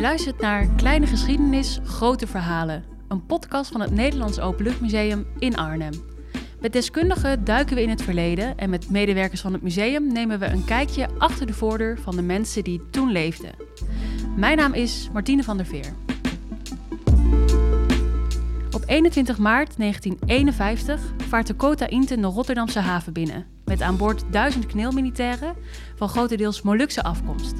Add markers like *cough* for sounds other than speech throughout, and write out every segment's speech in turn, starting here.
Je luistert naar Kleine Geschiedenis, Grote Verhalen. Een podcast van het Nederlands Openluchtmuseum in Arnhem. Met deskundigen duiken we in het verleden en met medewerkers van het museum nemen we een kijkje achter de voordeur van de mensen die toen leefden. Mijn naam is Martine van der Veer. Op 21 maart 1951 vaart de Kota Inten de Rotterdamse haven binnen. Met aan boord duizend kneelmilitairen van grotendeels Molukse afkomst.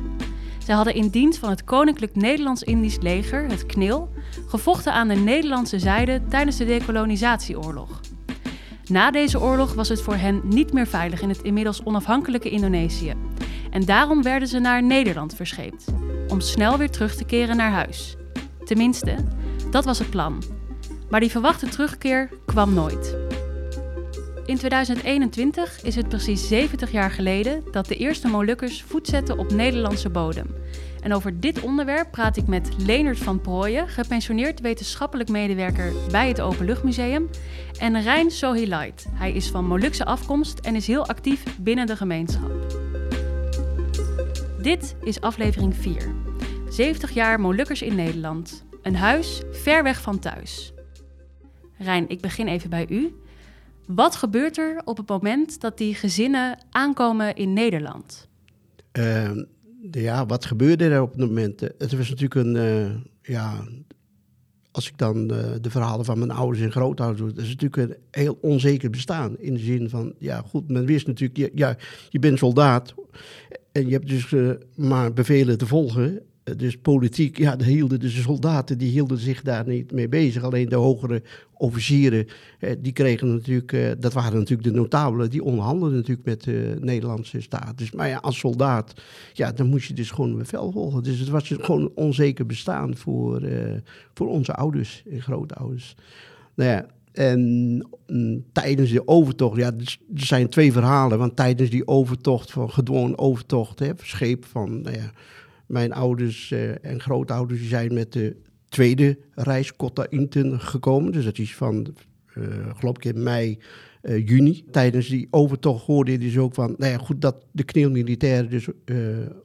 Zij hadden in dienst van het Koninklijk Nederlands-Indisch leger, het KNIL, gevochten aan de Nederlandse zijde tijdens de decolonisatieoorlog. Na deze oorlog was het voor hen niet meer veilig in het inmiddels onafhankelijke Indonesië. En daarom werden ze naar Nederland verscheept, om snel weer terug te keren naar huis. Tenminste, dat was het plan. Maar die verwachte terugkeer kwam nooit. In 2021 is het precies 70 jaar geleden dat de eerste Molukkers voet zetten op Nederlandse bodem. En over dit onderwerp praat ik met Leonard van Prooijen, gepensioneerd wetenschappelijk medewerker bij het Openluchtmuseum, en Rijn Sohilait. Hij is van Molukse afkomst en is heel actief binnen de gemeenschap. Dit is aflevering 4. 70 jaar Molukkers in Nederland. Een huis ver weg van thuis. Rijn, ik begin even bij u. Wat gebeurt er op het moment dat die gezinnen aankomen in Nederland? Uh, ja, wat gebeurde er op het moment? Het was natuurlijk een, uh, ja, als ik dan uh, de verhalen van mijn ouders en grootouders doe, dat is natuurlijk een heel onzeker bestaan. In de zin van, ja goed, men wist natuurlijk, ja, je bent soldaat en je hebt dus uh, maar bevelen te volgen dus politiek, ja, de, hielden, de soldaten die hielden zich daar niet mee bezig. Alleen de hogere officieren, eh, die kregen natuurlijk, eh, dat waren natuurlijk de notabelen, die onderhandelden natuurlijk met de Nederlandse staat. Dus, maar ja, als soldaat, ja, dan moest je dus gewoon bevel volgen. Dus het was dus gewoon een onzeker bestaan voor, uh, voor onze ouders en grootouders. Nou ja, en mm, tijdens de overtocht, ja, er zijn twee verhalen. Want tijdens die overtocht, van gedwongen overtocht, hè, scheep van, nou ja, mijn ouders uh, en grootouders zijn met de tweede reis Cotta Inten gekomen. Dus dat is van, uh, geloof ik, in mei, uh, juni. Tijdens die overtocht hoorde je dus ook van, nou ja, goed, dat de kneelmilitairen dus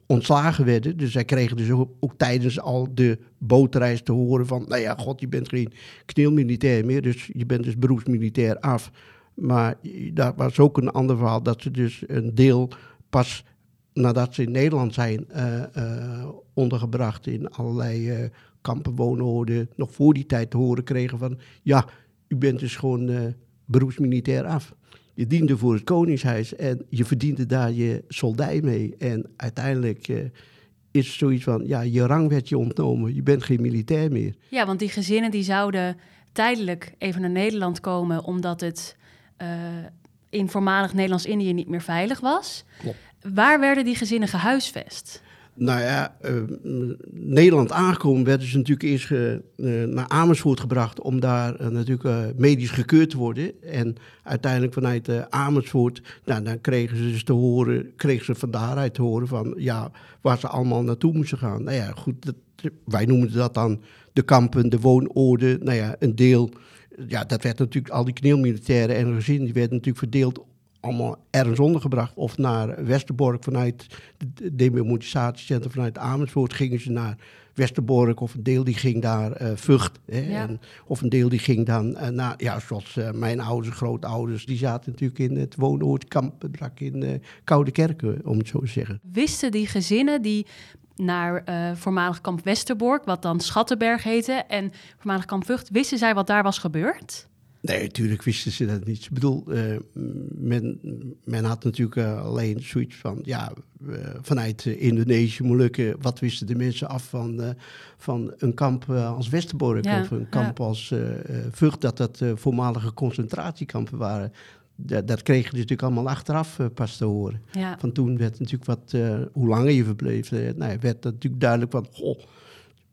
ontslagen werden. Dus zij kregen dus ook, tijdens al de bootreis te horen van, nou ja, god, je bent geen kneelmilitair meer, dus je bent dus beroepsmilitair af. Maar daar was ook een ander verhaal, dat ze dus een deel pas nadat ze in Nederland zijn uh, uh, ondergebracht in allerlei uh, kampen, woonhoorden, nog voor die tijd te horen kregen van, ja, u bent dus gewoon beroepsmilitair af. Je diende voor het Koningshuis en je verdiende daar je soldij mee. En uiteindelijk is het zoiets van, ja, je rang werd je ontnomen, je bent geen militair meer. Ja, want die gezinnen die zouden tijdelijk even naar Nederland komen omdat het in voormalig Nederlands-Indië niet meer veilig was. Klopt. Waar werden die gezinnen gehuisvest? Nou ja, uh, Nederland aangekomen werden ze natuurlijk eerst uh, naar Amersfoort gebracht om daar natuurlijk medisch gekeurd te worden. En uiteindelijk vanuit Amersfoort, nou, dan kregen ze dus te horen, kregen ze van daaruit te horen van ja, waar ze allemaal naartoe moesten gaan. Nou ja, goed, wij noemen dat dan de kampen, de woonoorden. Nou ja, een deel, ja, dat werd natuurlijk, al die kneelmilitairen en gezinnen, die werden natuurlijk verdeeld allemaal ergens ondergebracht. Of naar Westerbork vanuit het demonetisatiecentrum vanuit Amersfoort gingen ze naar Westerbork. Of een deel die ging daar uh, Vught. Hè, en, of een deel die ging dan uh, naar, ja, zoals uh, mijn ouders, grootouders, die zaten natuurlijk in het woonoordkamp in Koude Kerken, om het zo te zeggen. Wisten die gezinnen die naar voormalig kamp Westerbork, wat dan Schattenberg heette, en voormalig kamp Vught, wisten zij wat daar was gebeurd? Nee, natuurlijk wisten ze dat niet. Ik bedoel, uh, men, men had natuurlijk uh, alleen zoiets van, ja, uh, vanuit Indonesië, Molukken, wat wisten de mensen af van, van een kamp als Westerbork ja, of een kamp ja. als Vught, dat dat voormalige concentratiekampen waren. Dat, dat kregen ze natuurlijk allemaal achteraf pas te horen. Ja. Van toen werd natuurlijk wat, hoe langer je verbleef, nou, werd dat natuurlijk duidelijk van, goh,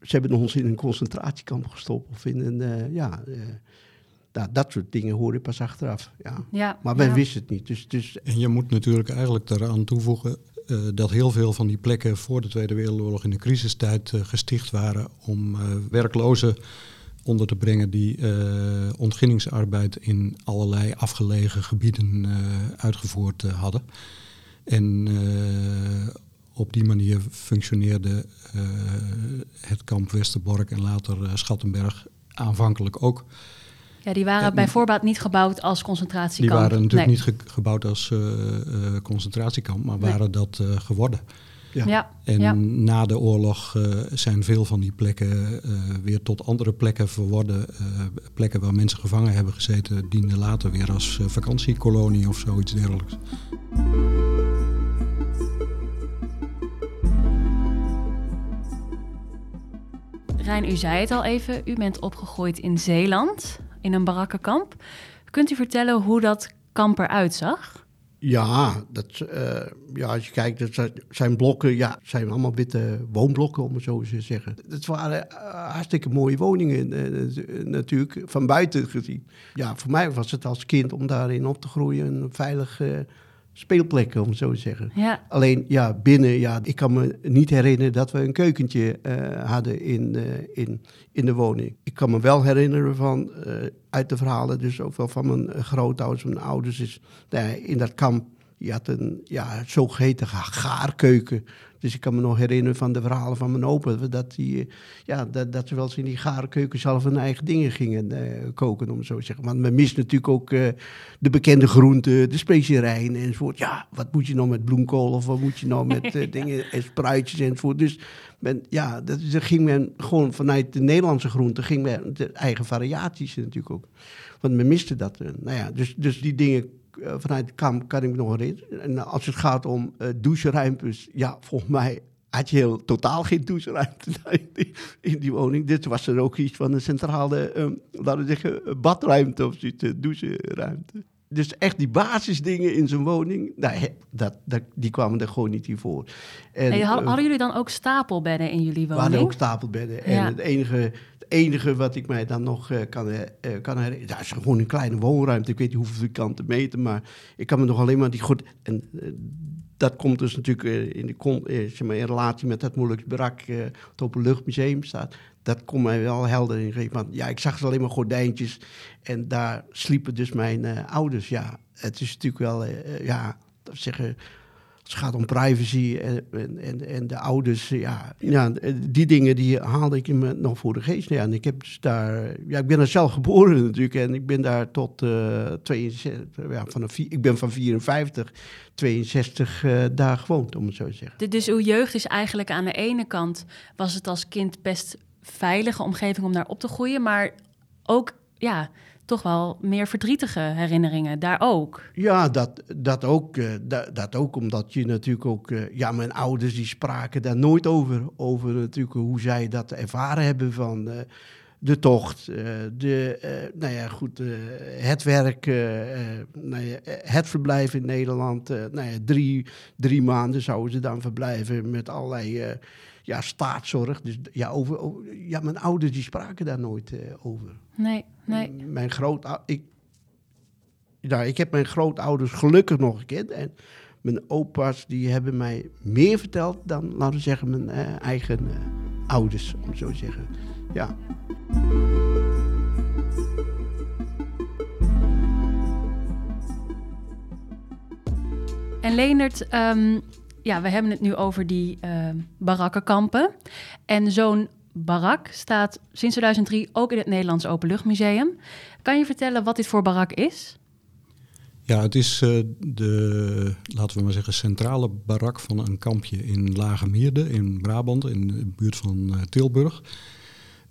ze hebben ons in een concentratiekamp gestopt of in een, ja dat, dat soort dingen hoor je pas achteraf. Ja. ja maar wij wisten het niet. Dus, dus... En je moet natuurlijk eigenlijk eraan toevoegen uh, dat heel veel van die plekken voor de Tweede Wereldoorlog in de crisistijd uh, gesticht waren om uh, werklozen onder te brengen die ontginningsarbeid in allerlei afgelegen gebieden uitgevoerd hadden. En op die manier functioneerde het kamp Westerbork en later Schattenberg aanvankelijk ook. Ja, die waren bij voorbaat niet gebouwd als concentratiekamp. Die waren natuurlijk niet gebouwd als concentratiekamp, maar waren dat geworden. Ja. ja. En na de oorlog uh, zijn veel van die plekken uh, weer tot andere plekken verworden. Uh, plekken waar mensen gevangen hebben gezeten, dienden later weer als vakantiekolonie of zoiets dergelijks. Rijn, u zei het al even, u bent opgegroeid in Zeeland, in een barakkenkamp. Kunt u vertellen hoe dat kamp eruit zag? Ja, dat, uh, ja, als je kijkt, dat zijn blokken, ja, zijn allemaal witte woonblokken, om het zo te zeggen. Het waren uh, hartstikke mooie woningen, uh, natuurlijk, van buiten gezien. Ja, voor mij was het als kind om daarin op te groeien een veilig speelplekken, om het zo te zeggen. Ja. Alleen, ja, binnen, ja, ik kan me niet herinneren dat we een keukentje uh, hadden in, uh, in, in de woning. Ik kan me wel herinneren van, uh, uit de verhalen, dus ook wel van mijn grootouders, mijn ouders, is nou in dat kamp, je had een ja, zogeheten gaarkeuken. Dus ik kan me nog herinneren van de verhalen van mijn opa, dat, die, ja, dat, dat ze wel eens in die garenkeuken zelf hun eigen dingen gingen uh, koken, om zo te zeggen. Want men mist natuurlijk ook uh, de bekende groenten, de specerijen enzovoort. Ja, wat moet je nou met bloemkool of wat moet je nou met *laughs* uh, dingen en spruitjes enzovoort. Dus men, ja, dat, dat ging men gewoon vanuit de Nederlandse groenten, ging men de eigen variaties natuurlijk ook. Want men miste dat. nou ja, dus, dus die dingen uh, vanuit de kamp kan ik me nog herinneren. En als het gaat om uh, doucheruimtes, ja, volgens mij had je heel, totaal geen doucheruimte *laughs* in die, in die woning. Dit was er ook iets van een centrale, um, laten we zeggen, badruimte of zoiets, doucheruimte. Dus echt die basisdingen in zijn woning, nou, dat, dat, die kwamen er gewoon niet hiervoor. En, nee, hadden, jullie dan ook stapelbedden in jullie woning? We hadden ook stapelbedden. En het enige enige wat ik mij dan nog uh, kan, uh, kan herinneren, dat is gewoon een kleine woonruimte. Ik weet niet hoeveel vierkante meter, maar ik kan me nog alleen maar die goed. En uh, dat komt dus natuurlijk in, de, zeg maar, in relatie met het moeilijks Barak, het Openluchtmuseum staat. Dat komt mij wel helder in geven. Want ja, ik zag ze alleen maar gordijntjes en daar sliepen dus mijn ouders. Ja, het is natuurlijk wel, ja, dat zeggen het gaat om privacy en, en, en de ouders. Ja, ja, die dingen die haalde ik me nog voor de geest. Ja, en ik, heb dus daar, ja, ik ben er zelf *laughs* geboren natuurlijk. En ik ben daar tot uh, 62, ja, vanaf, ik ben van 54, 62 uh, daar gewoond, om het zo te zeggen. Dus uw jeugd is eigenlijk aan de ene kant, was het als kind best veilige omgeving om daar op te groeien. Maar ook, ja, toch wel meer verdrietige herinneringen daar ook. Ja, dat, dat, ook, uh, dat, dat, ook omdat je natuurlijk ook... Uh, ja, mijn ouders die spraken daar nooit over. Over natuurlijk hoe zij dat ervaren hebben van... De tocht, de, nou ja, goed, het werk, nou ja, het verblijf in Nederland. nou ja, drie, drie maanden zouden ze dan verblijven met allerlei ja, staatszorg. Dus ja, over, ja, mijn ouders die spraken daar nooit over. Nee, nee. Mijn groot, ik, nou, ik heb mijn grootouders gelukkig nog gekend. En mijn opa's die hebben mij meer verteld dan, laten we zeggen, mijn eigen ouders, om zo te zeggen. Ja. En Leendert, um, ja, we hebben het nu over die uh, barakkenkampen. En zo'n barak staat sinds 2003 ook in het Nederlands Openluchtmuseum. Kan je vertellen wat dit voor barak is? Ja, het is uh, de, laten we maar zeggen, centrale barak van een kampje in Lage Mierde in Brabant, in de buurt van uh, Tilburg.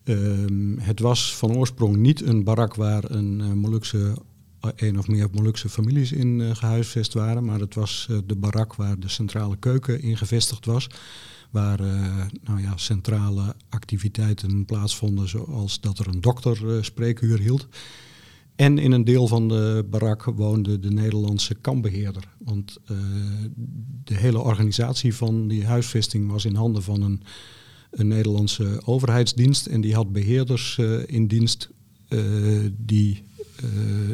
Uh, het was van oorsprong niet een barak waar een uh, Molukse, een of meer Molukse families in gehuisvest waren, maar het was de barak waar de centrale keuken in gevestigd was waar nou ja, centrale activiteiten plaatsvonden, zoals dat er een dokter spreekuur hield. En in een deel van de barak woonde de Nederlandse kampbeheerder. Want de hele organisatie van die huisvesting was in handen van een, een Nederlandse overheidsdienst. En die had beheerders in dienst die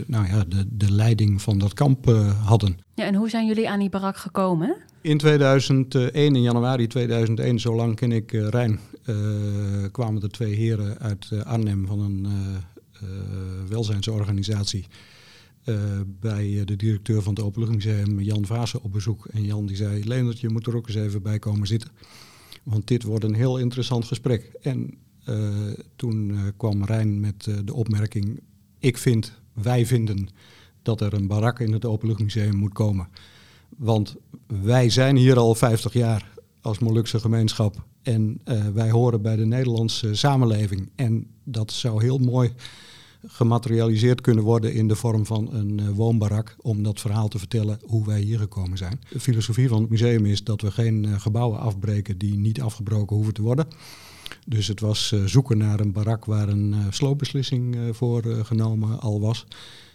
nou ja, de, de leiding van dat kamp hadden. Ja, en hoe zijn jullie aan die barak gekomen? In 2001, in januari 2001, zo lang ken ik Rijn, kwamen er twee heren uit Arnhem van een welzijnsorganisatie bij de directeur van het Openluchtmuseum, Jan Vaassen, op bezoek. En Jan die zei, Leendert, je moet er ook eens even bij komen zitten. Want dit wordt een heel interessant gesprek. En toen kwam Rijn met de opmerking, ik vind, wij vinden dat er een barak in het Openluchtmuseum moet komen. Want wij zijn hier al 50 jaar als Molukse gemeenschap en wij horen bij de Nederlandse samenleving. En dat zou heel mooi gematerialiseerd kunnen worden in de vorm van een uh, woonbarak om dat verhaal te vertellen hoe wij hier gekomen zijn. De filosofie van het museum is dat we geen uh, gebouwen afbreken die niet afgebroken hoeven te worden. Dus het was zoeken naar een barak waar een sloopbeslissing voor genomen al was.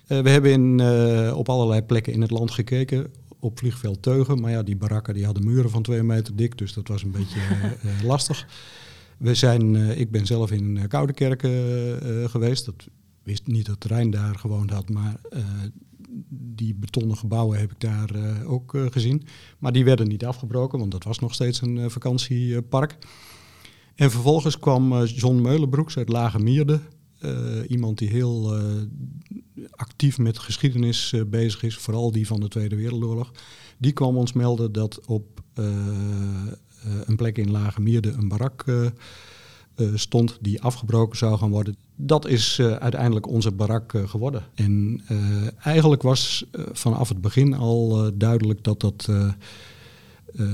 we hebben in, op allerlei plekken in het land gekeken op vliegveld Teugen. Maar ja, die barakken die hadden muren van twee meter dik, dus dat was een beetje uh, *laughs* lastig. We zijn, uh, ik ben zelf in Koudekerken uh, geweest. Dat wist niet dat Rijn daar gewoond had, maar die betonnen gebouwen heb ik daar ook gezien. Maar die werden niet afgebroken, want dat was nog steeds een vakantiepark. En vervolgens kwam John Meulenbroeks uit Lage Mierde. iemand die heel actief met geschiedenis bezig is, vooral die van de Tweede Wereldoorlog, die kwam ons melden dat op een plek in Lage Mierde een barak stond die afgebroken zou gaan worden. Dat is uiteindelijk onze barak geworden. En eigenlijk was vanaf het begin al duidelijk dat dat uh,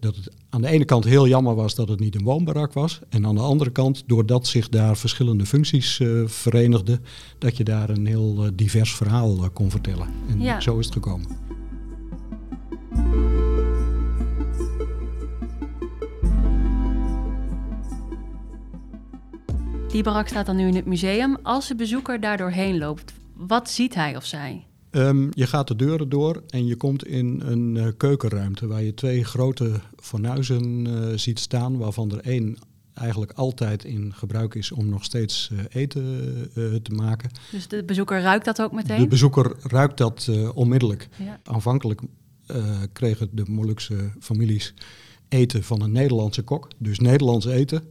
dat het aan de ene kant heel jammer was dat het niet een woonbarak was. En aan de andere kant, doordat zich daar verschillende functies uh, verenigden, dat je daar een heel uh, divers verhaal kon vertellen. En ja. zo is het gekomen. Die barak staat dan nu in het museum. Als de bezoeker daar doorheen loopt, wat ziet hij of zij? Um, je gaat de deuren door en je komt in een uh, keukenruimte waar je twee grote fornuizen uh, ziet staan, waarvan er één eigenlijk altijd in gebruik is om nog steeds uh, eten te maken. Dus de bezoeker ruikt dat ook meteen? De bezoeker ruikt dat onmiddellijk. Ja. Aanvankelijk kregen de Molukse families eten van een Nederlandse kok, dus Nederlands eten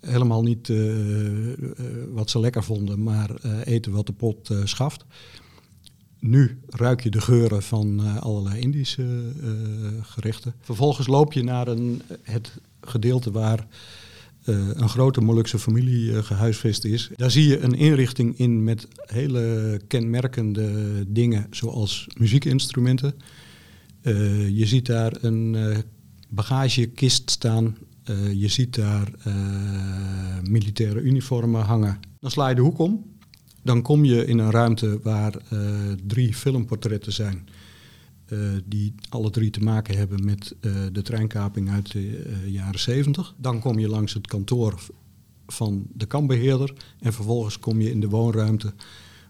helemaal niet uh, wat ze lekker vonden, maar uh, eten wat de pot schaft. Nu ruik je de geuren van allerlei Indische gerechten. Vervolgens loop je naar een, het gedeelte waar een grote Molukse familie gehuisvest is. Daar zie je een inrichting in met hele kenmerkende dingen, zoals muziekinstrumenten. je ziet daar een bagagekist staan uh, je ziet daar uh, militaire uniformen hangen. Dan sla je de hoek om. Dan kom je in een ruimte waar uh, drie filmportretten zijn. die alle drie te maken hebben met de treinkaping uit de jaren 70. Dan kom je langs het kantoor van de kampbeheerder. En vervolgens kom je in de woonruimte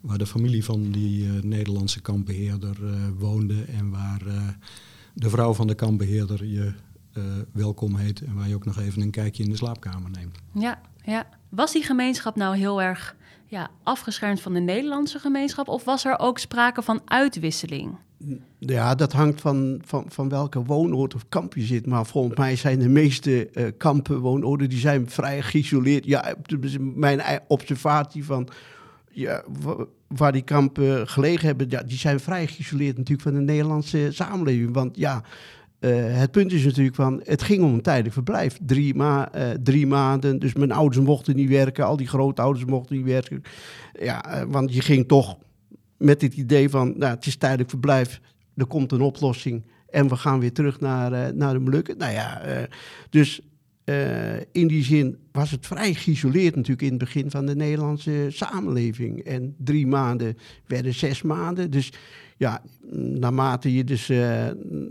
waar de familie van die Nederlandse kampbeheerder woonde. En waar de vrouw van de kampbeheerder je welkom heet en waar je ook nog even een kijkje in de slaapkamer neemt. Ja, ja. Was die gemeenschap nou heel erg ja, afgeschermd van de Nederlandse gemeenschap of was er ook sprake van uitwisseling? Ja, dat hangt van, van, van welke woonoord of kamp je zit. Maar volgens mij zijn de meeste uh, kampen, woonoorden, die zijn vrij geïsoleerd. Ja, mijn observatie van ja, waar die kampen gelegen hebben, ja, die zijn vrij geïsoleerd natuurlijk van de Nederlandse samenleving. Want ja, uh, het punt is natuurlijk van, het ging om een tijdelijk verblijf. Uh, drie maanden, dus mijn ouders mochten niet werken, al die grootouders mochten niet werken. Ja, uh, want je ging toch met het idee van, nou, het is tijdelijk verblijf, er komt een oplossing en we gaan weer terug naar, naar de Molukken. Nou ja, dus in die zin was het vrij geïsoleerd natuurlijk in het begin van de Nederlandse samenleving. En drie maanden werden zes maanden, dus ja, naarmate je dus, uh,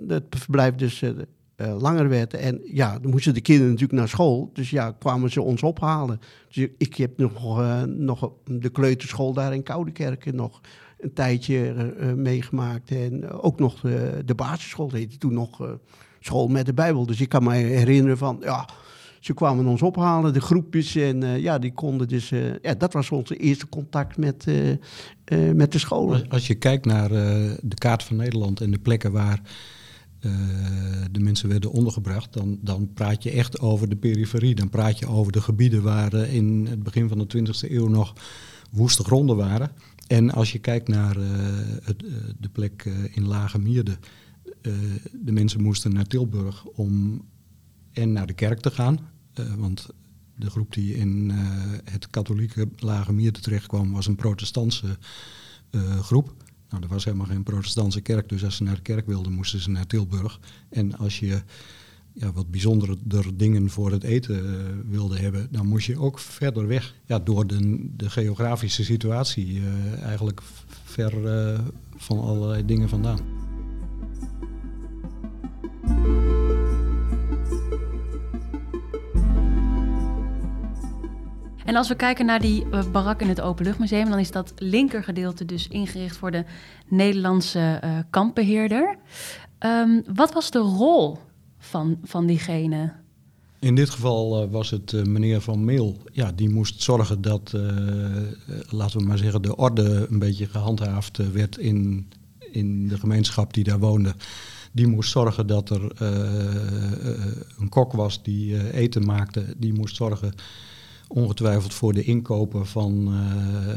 het verblijf dus uh, uh, langer werd. En ja, dan moesten de kinderen natuurlijk naar school. Dus ja, kwamen ze ons ophalen. Dus ik heb nog, nog de kleuterschool daar in Koudekerken nog een tijdje meegemaakt. En ook nog de basisschool, heette toen nog school met de Bijbel. Dus ik kan me herinneren van, ja ze kwamen ons ophalen, de groepjes. En uh, ja, die konden dus. Uh, ja, dat was onze eerste contact met, uh, met de scholen. Als, als je kijkt naar de kaart van Nederland en de plekken waar de mensen werden ondergebracht, dan, dan praat je echt over de periferie. Dan praat je over de gebieden waar in het begin van de 20e eeuw nog woeste gronden waren. En als je kijkt naar het, de plek in Lage Mierde, de mensen moesten naar Tilburg om en naar de kerk te gaan. Want de groep die in het katholieke Lage Mierde terecht kwam, was een protestantse groep. Nou, er was helemaal geen protestantse kerk, dus als ze naar de kerk wilden, moesten ze naar Tilburg. En als je ja, wat bijzondere dingen voor het eten wilde hebben, dan moest je ook verder weg. Ja, door de, de geografische situatie eigenlijk ver van allerlei dingen vandaan. En als we kijken naar die uh, barak in het Openluchtmuseum, dan is dat linkergedeelte dus ingericht voor de Nederlandse uh, kampbeheerder. Um, wat was de rol van, van diegene? In dit geval uh, was het meneer Van Meel. Ja, die moest zorgen dat, laten we maar zeggen, de orde een beetje gehandhaafd werd in, in de gemeenschap die daar woonde. Die moest zorgen dat er een kok was die eten maakte. Die moest zorgen ongetwijfeld voor de inkopen van uh,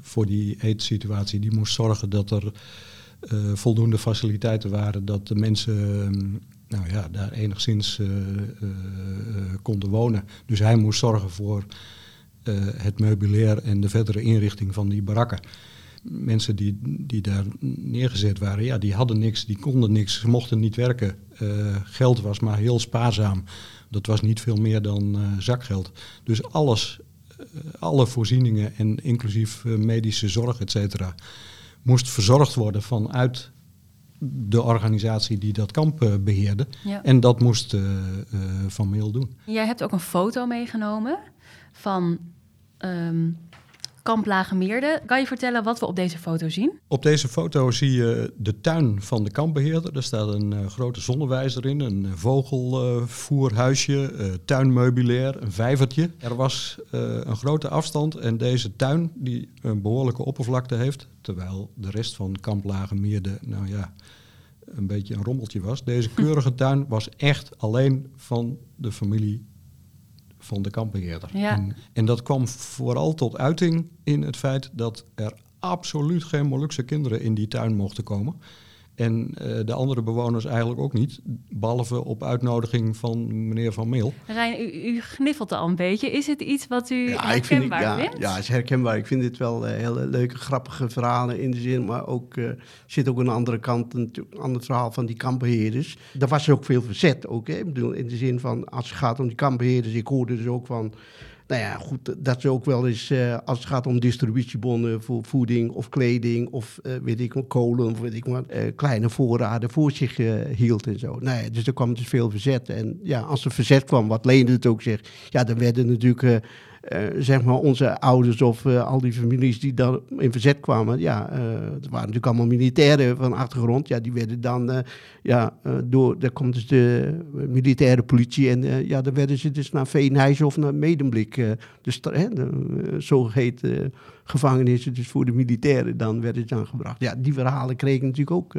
voor die eetsituatie. Die moest zorgen dat er uh, voldoende faciliteiten waren, dat de mensen nou ja, daar enigszins konden wonen. Dus hij moest zorgen voor het meubilair en de verdere inrichting van die barakken. Mensen die, die daar neergezet waren, ja, die hadden niks, die konden niks, ze mochten niet werken. geld was maar heel spaarzaam dat was niet veel meer dan uh, zakgeld. Dus alles, uh, alle voorzieningen en inclusief medische zorg, et cetera, moest verzorgd worden vanuit de organisatie die dat kamp beheerde. Ja. En dat moest Van Meel doen. Jij hebt ook een foto meegenomen van um, Kamp Lagemeerde. Kan je vertellen wat we op deze foto zien? Op deze foto zie je de tuin van de kampbeheerder. Er staat een uh, grote zonnewijzer in, een vogelvoerhuisje, uh, tuinmeubilair, een vijvertje. Er was een grote afstand en deze tuin die een behoorlijke oppervlakte heeft, terwijl de rest van Kamp Lagemeerde, nou ja, een beetje een rommeltje was. Deze keurige tuin was echt alleen van de familie van de kampbeheerder. Ja. En, en, dat kwam vooral tot uiting in het feit dat er absoluut geen Molukse kinderen in die tuin mochten komen. En uh, de andere bewoners eigenlijk ook niet, behalve op uitnodiging van meneer Van Meel. Rijn, u, u gniffelt al een beetje. Is het iets wat u ja, herkenbaar ik vind, ja, vindt? Ja, het is herkenbaar. Ik vind dit wel uh, hele leuke, grappige verhalen in de zin. Maar ook uh, zit ook een andere kant, een, een ander verhaal van die kampbeheerders. Daar was ook veel verzet ook. Hè? Ik bedoel, in de zin van, als het gaat om die kampbeheerders, ik hoorde dus ook van nou ja, goed, dat ze ook wel eens, uh, als het gaat om distributiebonnen voor voeding of kleding of uh, weet ik wat, kolen of weet ik wat, uh, kleine voorraden voor zich hield en zo. Nou ja, dus er kwam dus veel verzet. En ja, als er verzet kwam, wat Leende het ook zegt, ja, dan werden natuurlijk zeg maar onze ouders of uh, al die families die dan in verzet kwamen, ja, uh, het waren natuurlijk allemaal militairen van achtergrond. Ja, die werden dan, ja, door, daar komt dus de militaire politie en ja, dan werden ze dus naar Veenhuizen of naar Medemblik, dus hè, de zogeheten gevangenissen dus voor de militairen, dan werden ze aangebracht. Ja, die verhalen kregen natuurlijk ook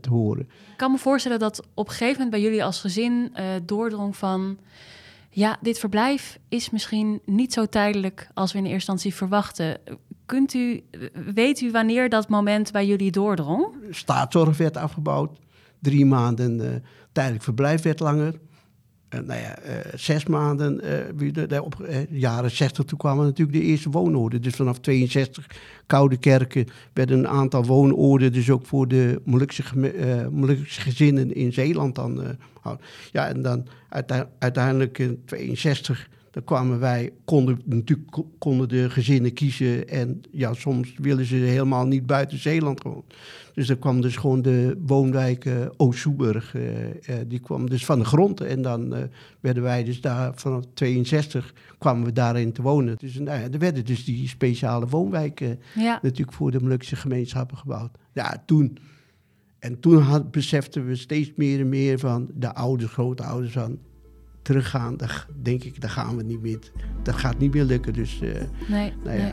te horen. Ik kan me voorstellen dat op een gegeven moment bij jullie als gezin doordrong van ja, dit verblijf is misschien niet zo tijdelijk als we in eerste instantie verwachten. Kunt u, weet u wanneer dat moment bij jullie doordrong? Staatszorg werd afgebouwd. Drie maanden uh, tijdelijk verblijf werd langer. Uh, nou ja, uh, zes maanden, uh, op jaren 60, toen kwamen natuurlijk de eerste woonoorden. Dus vanaf 62, Koude Kerken, werden een aantal woonoorden, dus ook voor de Molukse, gezinnen in Zeeland dan ja, en dan uiteindelijk in 62 dan kwamen wij, konden natuurlijk konden de gezinnen kiezen. En ja, soms willen ze helemaal niet buiten Zeeland gewoon. Dus er kwam dus gewoon de woonwijk uh, Oost-Soeburg. Uh, uh, die kwam dus van de grond. En dan werden wij dus daar vanaf 62 kwamen we daarin te wonen. Dus nou ja, er werden dus die speciale woonwijken natuurlijk voor de Molukse gemeenschappen gebouwd. Ja, toen en toen had, beseften we steeds meer en meer van de ouders, grootouders van teruggaan. Dat denk ik, dat gaan we niet meer. Dat gaat niet meer lukken. Dus, uh, nee, nou ja. nee.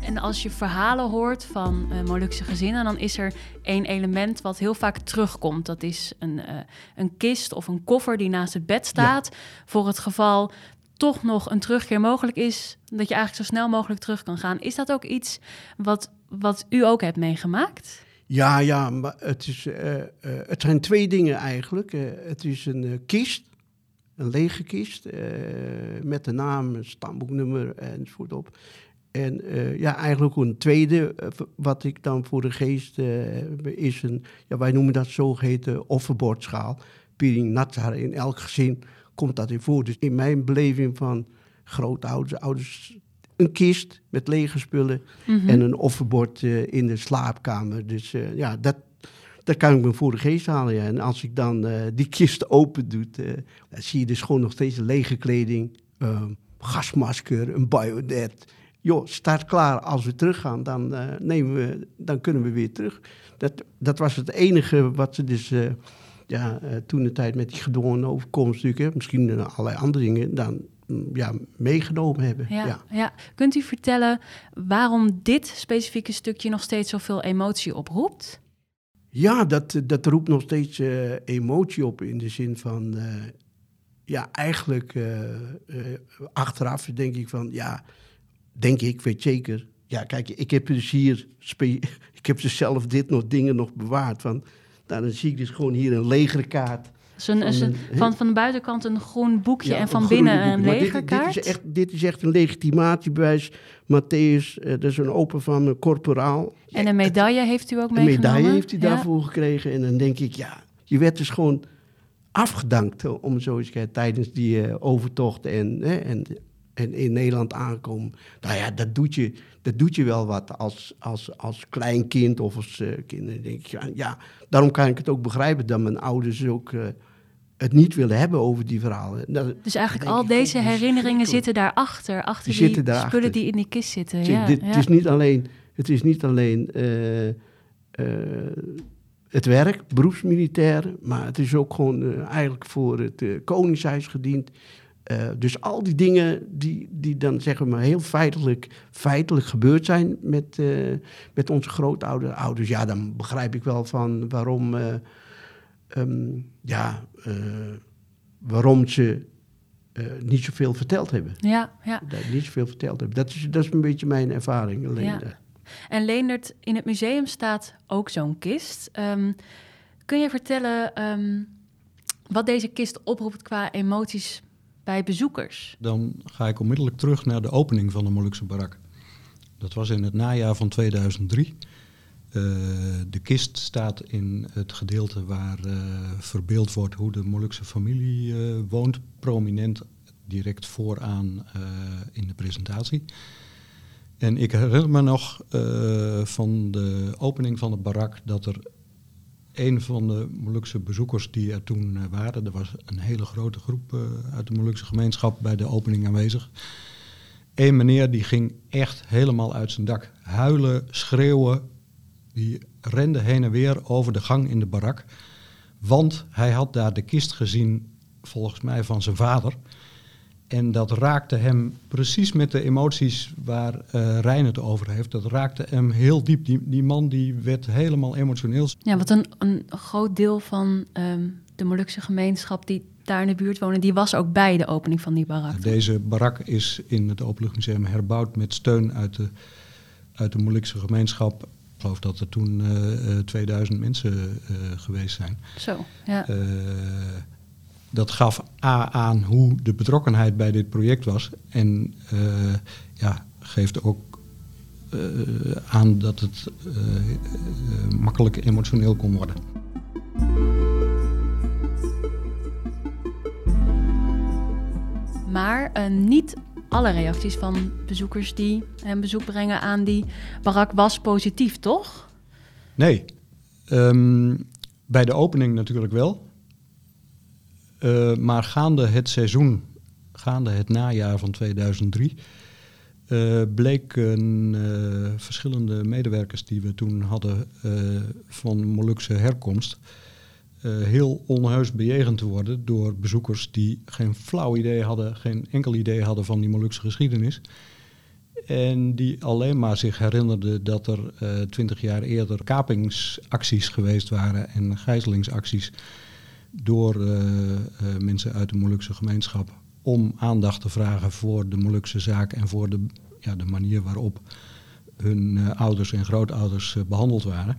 En als je verhalen hoort van uh, Molukse gezinnen, dan is er één element wat heel vaak terugkomt. Dat is een, uh, een kist of een koffer die naast het bed staat. Voor het geval toch nog een terugkeer mogelijk is, dat je eigenlijk zo snel mogelijk terug kan gaan. Is dat ook iets wat, wat u ook hebt meegemaakt? Ja, ja, maar het, is, uh, het zijn twee dingen eigenlijk. het is een kist een lege kist met de naam, stamboeknummer enzovoort op. En ja, eigenlijk een tweede, wat ik dan voor de geest heb, is een, ja, wij noemen dat zogeheten offerbordschaal. Piring Natsar, in elk gezin komt dat in voor. Dus in mijn beleving van grootouders, ouders, een kist met lege spullen mm -hmm. en een offerbord in de slaapkamer. Dus ja, dat, dat kan ik me voor de geest halen. Ja. En als ik dan uh, die kist open doe, uh, dan zie je dus gewoon nog steeds lege kleding, uh, gasmasker, een bionet. Joh, staat klaar. Als we teruggaan, dan, eh, nemen we, dan kunnen we weer terug. Dat, dat was het enige wat ze dus ja, toen de tijd met die gedwongen overkomst, natuurlijk, misschien allerlei andere dingen, dan ja, meegenomen hebben. Ja, ja. ja, Kunt u vertellen waarom dit specifieke stukje nog steeds zoveel emotie oproept? Ja, dat, dat roept nog steeds uh, emotie op in de zin van, uh, ja, eigenlijk uh, achteraf denk ik van, ja, denk ik, weet zeker. Ja, kijk, ik heb dus hier, *laughs* ik heb dus zelf dit nog dingen nog bewaard. Van, nou, dan zie ik dus gewoon hier een legerkaart dus een, van, een, van, van de buitenkant een groen boekje ja, en van binnen een legerkaart? Dit, dit, is echt, dit is echt een legitimatiebewijs. Matthäus, uh, dat is een open van een corporaal. En een medaille heeft u ook meegenomen? Een medaille heeft hij daarvoor gekregen. En dan denk ik, ja, je werd dus gewoon afgedankt, om zo eens tijdens die uh, overtocht en, en, en in Nederland aankomen. Nou ja, dat doet je, dat doet je wel wat als, als, als klein kind of als uh, denk ja, daarom kan ik het ook begrijpen dat mijn ouders ook het niet willen hebben over die verhalen. Dat, dus eigenlijk al deze herinneringen zitten daarachter, achter die, die daarachter. spullen die in die kist zitten. Ja, dit, ja. Het is niet alleen, het, is niet alleen uh, uh, het werk, beroepsmilitair, maar het is ook gewoon eigenlijk voor het Koningshuis gediend. Dus al die dingen die, die dan zeggen we maar heel feitelijk, feitelijk gebeurd zijn met, met onze grootouders, ja, dan begrijp ik wel van waarom um, ja, uh, waarom ze niet zoveel verteld hebben. Ja, ja. Niet zoveel verteld hebben. Dat is, dat is een beetje mijn ervaring. Ja. En Leendert, in het museum staat ook zo'n kist. Um, kun je vertellen um, wat deze kist oproept qua emoties bij bezoekers? Dan ga ik onmiddellijk terug naar de opening van de Molukse barak. Dat was in het najaar van 2003. Uh, de kist staat in het gedeelte waar uh, verbeeld wordt hoe de Molukse familie uh, woont, prominent direct vooraan in de presentatie. En ik herinner me nog van de opening van de barak dat er een van de Molukse bezoekers die er toen waren, er was een hele grote groep uit de Molukse gemeenschap bij de opening aanwezig. Eén meneer die ging echt helemaal uit zijn dak. Huilen, schreeuwen, die rende heen en weer over de gang in de barak. Want hij had daar de kist gezien, volgens mij van zijn vader. En dat raakte hem precies met de emoties waar uh, Rijn het over heeft. Dat raakte hem heel diep. Die, die man die werd helemaal emotioneel. Ja, wat een, een groot deel van um, de Molukse gemeenschap die daar in de buurt wonen, die was ook bij de opening van die barak. Deze barak is in het Openluchtmuseum herbouwd met steun uit de, uit de Molukse gemeenschap geloof dat er toen uh, 2000 mensen uh, geweest zijn. Zo, ja. Uh, dat gaf A aan hoe de betrokkenheid bij dit project was. En ja, geeft ook aan dat het makkelijk emotioneel kon worden. Maar niet alle reacties van bezoekers die een bezoek brengen aan die barak was positief, toch? Nee. Um, bij de opening natuurlijk wel. Uh, maar gaande het seizoen, gaande het najaar van 2003, uh, bleken verschillende medewerkers die we toen hadden van Molukse herkomst uh, heel onheus bejegend te worden door bezoekers die geen flauw idee hadden, geen enkel idee hadden van die Molukse geschiedenis. En die alleen maar zich herinnerde dat er twintig jaar eerder kapingsacties geweest waren en gijzelingsacties door mensen uit de Molukse gemeenschap om aandacht te vragen voor de Molukse zaak en voor de, ja, de manier waarop hun uh, ouders en grootouders behandeld waren.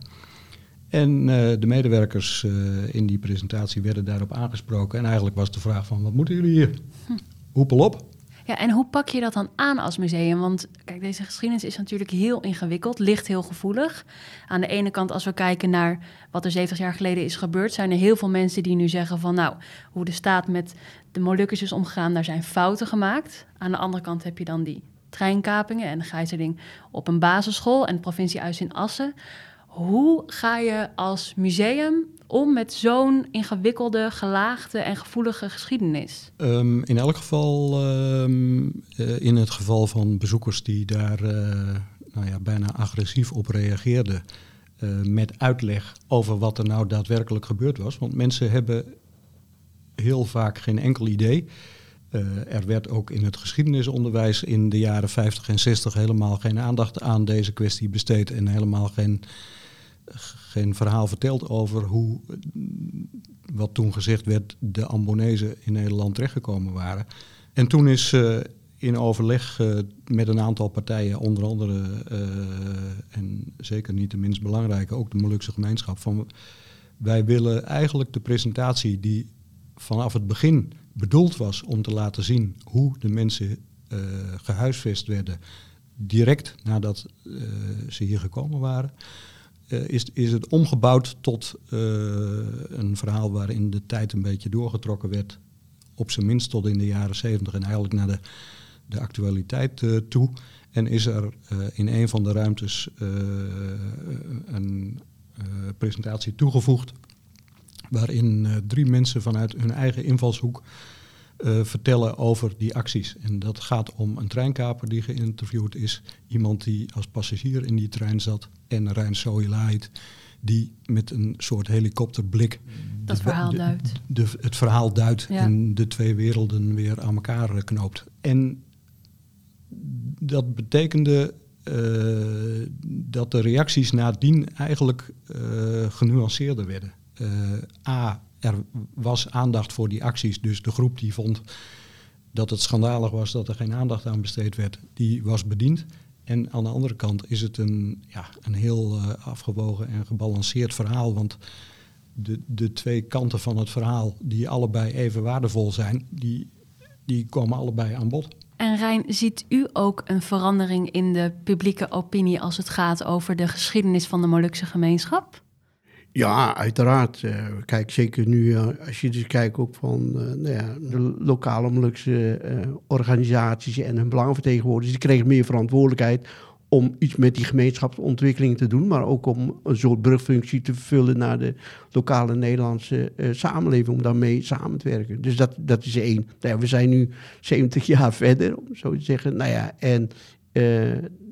En de medewerkers in die presentatie werden daarop aangesproken. En eigenlijk was de vraag van, wat moeten jullie hier? Hm. Hoepel op. Ja, en hoe pak je dat dan aan als museum? Want kijk, deze geschiedenis is natuurlijk heel ingewikkeld, ligt heel gevoelig. Aan de ene kant, als we kijken naar wat er 70 jaar geleden is gebeurd, zijn er heel veel mensen die nu zeggen van, nou, hoe de staat met de Molukkers is omgegaan, daar zijn fouten gemaakt. Aan de andere kant heb je dan die treinkapingen en de gijzeling op een basisschool en het provinciehuis in Assen. Hoe ga je als museum om met zo'n ingewikkelde, gelaagde en gevoelige geschiedenis? Um, in elk geval, um, uh, in het geval van bezoekers die daar uh, nou ja, bijna agressief op reageerden, uh, met uitleg over wat er nou daadwerkelijk gebeurd was. Want mensen hebben heel vaak geen enkel idee. Er werd ook in het geschiedenisonderwijs in de jaren 50 en 60 helemaal geen aandacht aan deze kwestie besteed en helemaal geen, geen verhaal verteld over hoe, wat toen gezegd werd, de Ambonezen in Nederland terechtgekomen waren. En toen is uh, in overleg uh, met een aantal partijen, onder andere, en zeker niet de minst belangrijke, ook de Molukse gemeenschap, van wij willen eigenlijk de presentatie die vanaf het begin bedoeld was om te laten zien hoe de mensen gehuisvest werden direct nadat ze hier gekomen waren, uh, is, is het omgebouwd tot een verhaal waarin de tijd een beetje doorgetrokken werd, op zijn minst tot in de jaren zeventig en eigenlijk naar de, de actualiteit toe. En is er in een van de ruimtes een presentatie toegevoegd waarin drie mensen vanuit hun eigen invalshoek uh, vertellen over die acties. En dat gaat om een treinkaper die geïnterviewd is, iemand die als passagier in die trein zat en Rijn Sohilaid die met een soort helikopterblik dat verhaal duidt. De, het verhaal duidt ja. en de twee werelden weer aan elkaar knoopt. En dat betekende uh, dat de reacties nadien eigenlijk uh, genuanceerder werden. Uh, A, er was aandacht voor die acties, dus de groep die vond dat het schandalig was dat er geen aandacht aan besteed werd, die was bediend. En aan de andere kant is het een, ja, een heel uh, afgewogen en gebalanceerd verhaal, want de, de twee kanten van het verhaal, die allebei even waardevol zijn, die, die komen allebei aan bod. En Rijn, ziet u ook een verandering in de publieke opinie als het gaat over de geschiedenis van de Molukse gemeenschap? Ja, uiteraard. Uh, kijk, zeker nu uh, als je dus kijkt ook van uh, nou ja, de lokale Molukse organisaties en hun belangenvertegenwoordigers, die kregen meer verantwoordelijkheid om iets met die gemeenschapsontwikkeling te doen, maar ook om een soort brugfunctie te vervullen naar de lokale Nederlandse samenleving, om daarmee samen te werken. Dus dat, dat is één. Nou ja, we zijn nu 70 jaar *laughs* verder, om zo te zeggen. Nou ja, en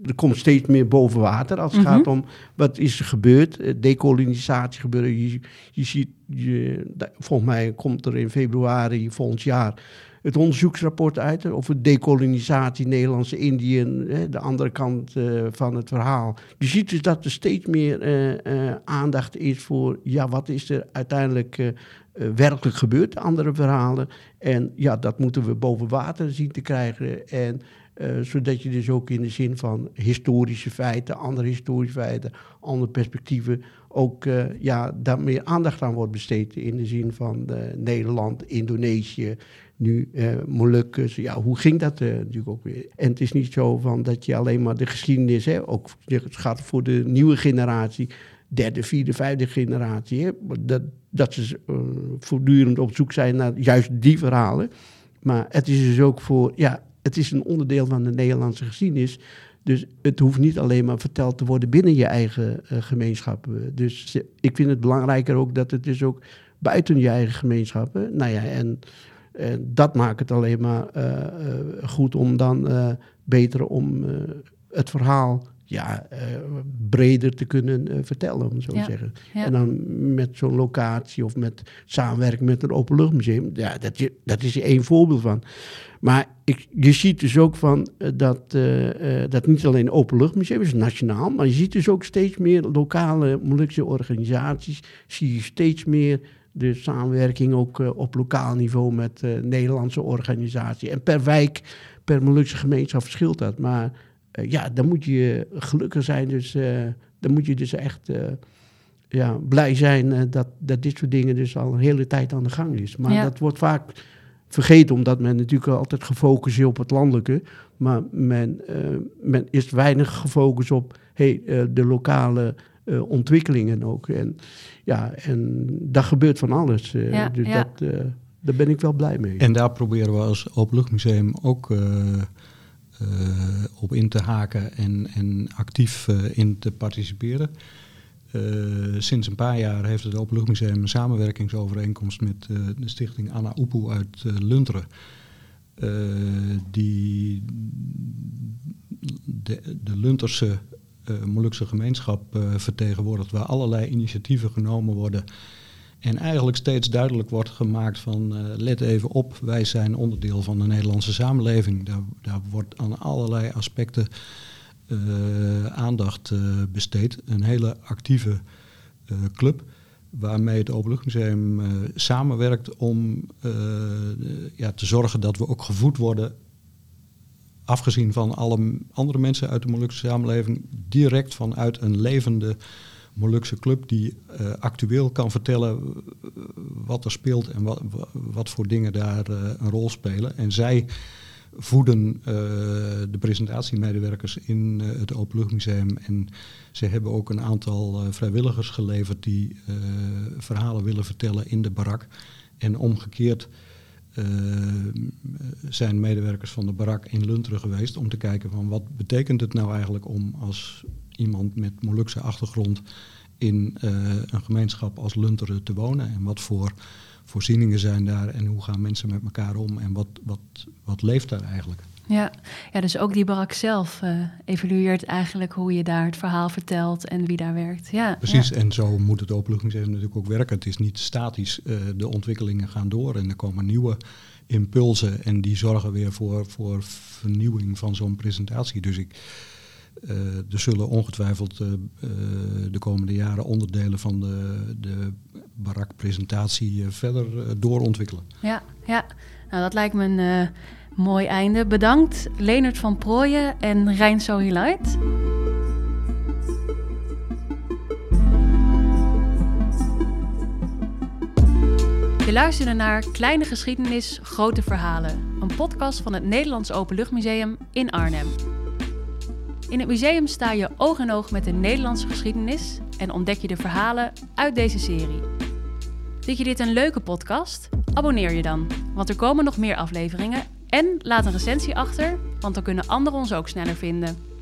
er komt steeds meer boven water als het mm -hmm. gaat om wat is er gebeurd. Eh, dekolonisatie gebeuren. Je, je ziet, je, volgens mij komt er in februari volgend jaar het onderzoeksrapport uit over dekolonisatie Nederlandse Indië, de andere kant uh, van het verhaal. Je ziet dus dat er steeds meer aandacht is voor, ja, wat is er uiteindelijk werkelijk gebeurd, andere verhalen. En ja, dat moeten we boven water zien te krijgen. En uh, zodat je dus ook in de zin van historische feiten, andere historische feiten, andere perspectieven, ook uh, ja, daar meer aandacht aan wordt besteed. In de zin van uh, Nederland, Indonesië, nu Molukkers. Ja, hoe ging dat natuurlijk ook weer? En het is niet zo van dat je alleen maar de geschiedenis, hè, ook het gaat voor de nieuwe generatie, derde, vierde, vijfde generatie, hè, dat, dat ze voortdurend op zoek zijn naar juist die verhalen. Maar het is dus ook voor ja, het is een onderdeel van de Nederlandse geschiedenis. Dus het hoeft niet alleen maar verteld te worden binnen je eigen uh, gemeenschap. Dus ik vind het belangrijker ook dat het dus ook buiten je eigen gemeenschap. Nou ja, en, en dat maakt het alleen maar uh, uh, goed om dan beter om het verhaal ja, uh, breder te kunnen uh, vertellen, om zo te zeggen. Ja. En dan met zo'n locatie of met samenwerking met een openluchtmuseum, ja, dat, je, dat is er één voorbeeld van. Maar ik, je ziet dus ook van uh, dat, dat niet alleen openluchtmuseum is, nationaal, maar je ziet dus ook steeds meer lokale Molukse organisaties, zie je steeds meer de samenwerking ook op lokaal niveau met Nederlandse organisaties. En per wijk, per Molukse gemeenschap verschilt dat, maar ja, dan moet je gelukkig zijn. Dus uh, dan moet je dus echt uh, ja, blij zijn dat, dat dit soort dingen dus al een hele tijd aan de gang is. Maar ja. dat wordt vaak vergeten, omdat men natuurlijk altijd gefocust is op het landelijke. Maar men, men is weinig gefocust op hey, de lokale ontwikkelingen ook. En, ja, en dat gebeurt van alles. Ja, dus ja. Dat, daar ben ik wel blij mee. En daar proberen we als Openluchtmuseum ook eh, op in te haken en, en actief eh, in te participeren. Eh, sinds een paar jaar heeft het Openluchtmuseum een samenwerkingsovereenkomst met de stichting Anna Oepoe uit Lunteren. die de, de Lunterse Molukse gemeenschap vertegenwoordigt, waar allerlei initiatieven genomen worden en eigenlijk steeds duidelijk wordt gemaakt van uh, let even op, wij zijn onderdeel van de Nederlandse samenleving. Daar, daar wordt aan allerlei aspecten uh, aandacht uh, besteed. Een hele actieve club waarmee het Openluchtmuseum samenwerkt om ja, te zorgen dat we ook gevoed worden, afgezien van alle andere mensen uit de Molukse samenleving, direct vanuit een levende Molukse club die uh, actueel kan vertellen eh, wat er speelt en wat, wat voor dingen daar uh, een rol spelen. En zij voeden uh, de presentatiemedewerkers in het Openluchtmuseum. En ze hebben ook een aantal vrijwilligers geleverd die verhalen willen vertellen in de barak. En omgekeerd zijn medewerkers van de barak in Lunteren geweest om te kijken van wat betekent het nou eigenlijk om als iemand met Molukse achtergrond in uh, een gemeenschap als Lunteren te wonen. En wat voor voorzieningen zijn daar en hoe gaan mensen met elkaar om en wat, wat, wat leeft daar eigenlijk. Ja. ja, dus ook die barak zelf uh, evalueert eigenlijk hoe je daar het verhaal vertelt en wie daar werkt. Ja, Precies, en zo moet het Openluchtmuseum natuurlijk ook werken. Het is niet statisch, uh, de ontwikkelingen gaan door en er komen nieuwe impulsen en die zorgen weer voor, voor vernieuwing van zo'n presentatie. Dus ik, er zullen ongetwijfeld uh, de komende jaren onderdelen van de, de barakpresentatie verder doorontwikkelen. Ja, ja. Nou, dat lijkt me een mooi einde. Bedankt Leonard van Prooijen en Rijn Sohilight. Je luisterde naar Kleine Geschiedenis, Grote Verhalen. Een podcast van het Nederlands Openluchtmuseum in Arnhem. In het museum sta je oog in oog met de Nederlandse geschiedenis en ontdek je de verhalen uit deze serie. Vind je dit een leuke podcast? Abonneer je dan, want er komen nog meer afleveringen. En laat een recensie achter, want dan kunnen anderen ons ook sneller vinden.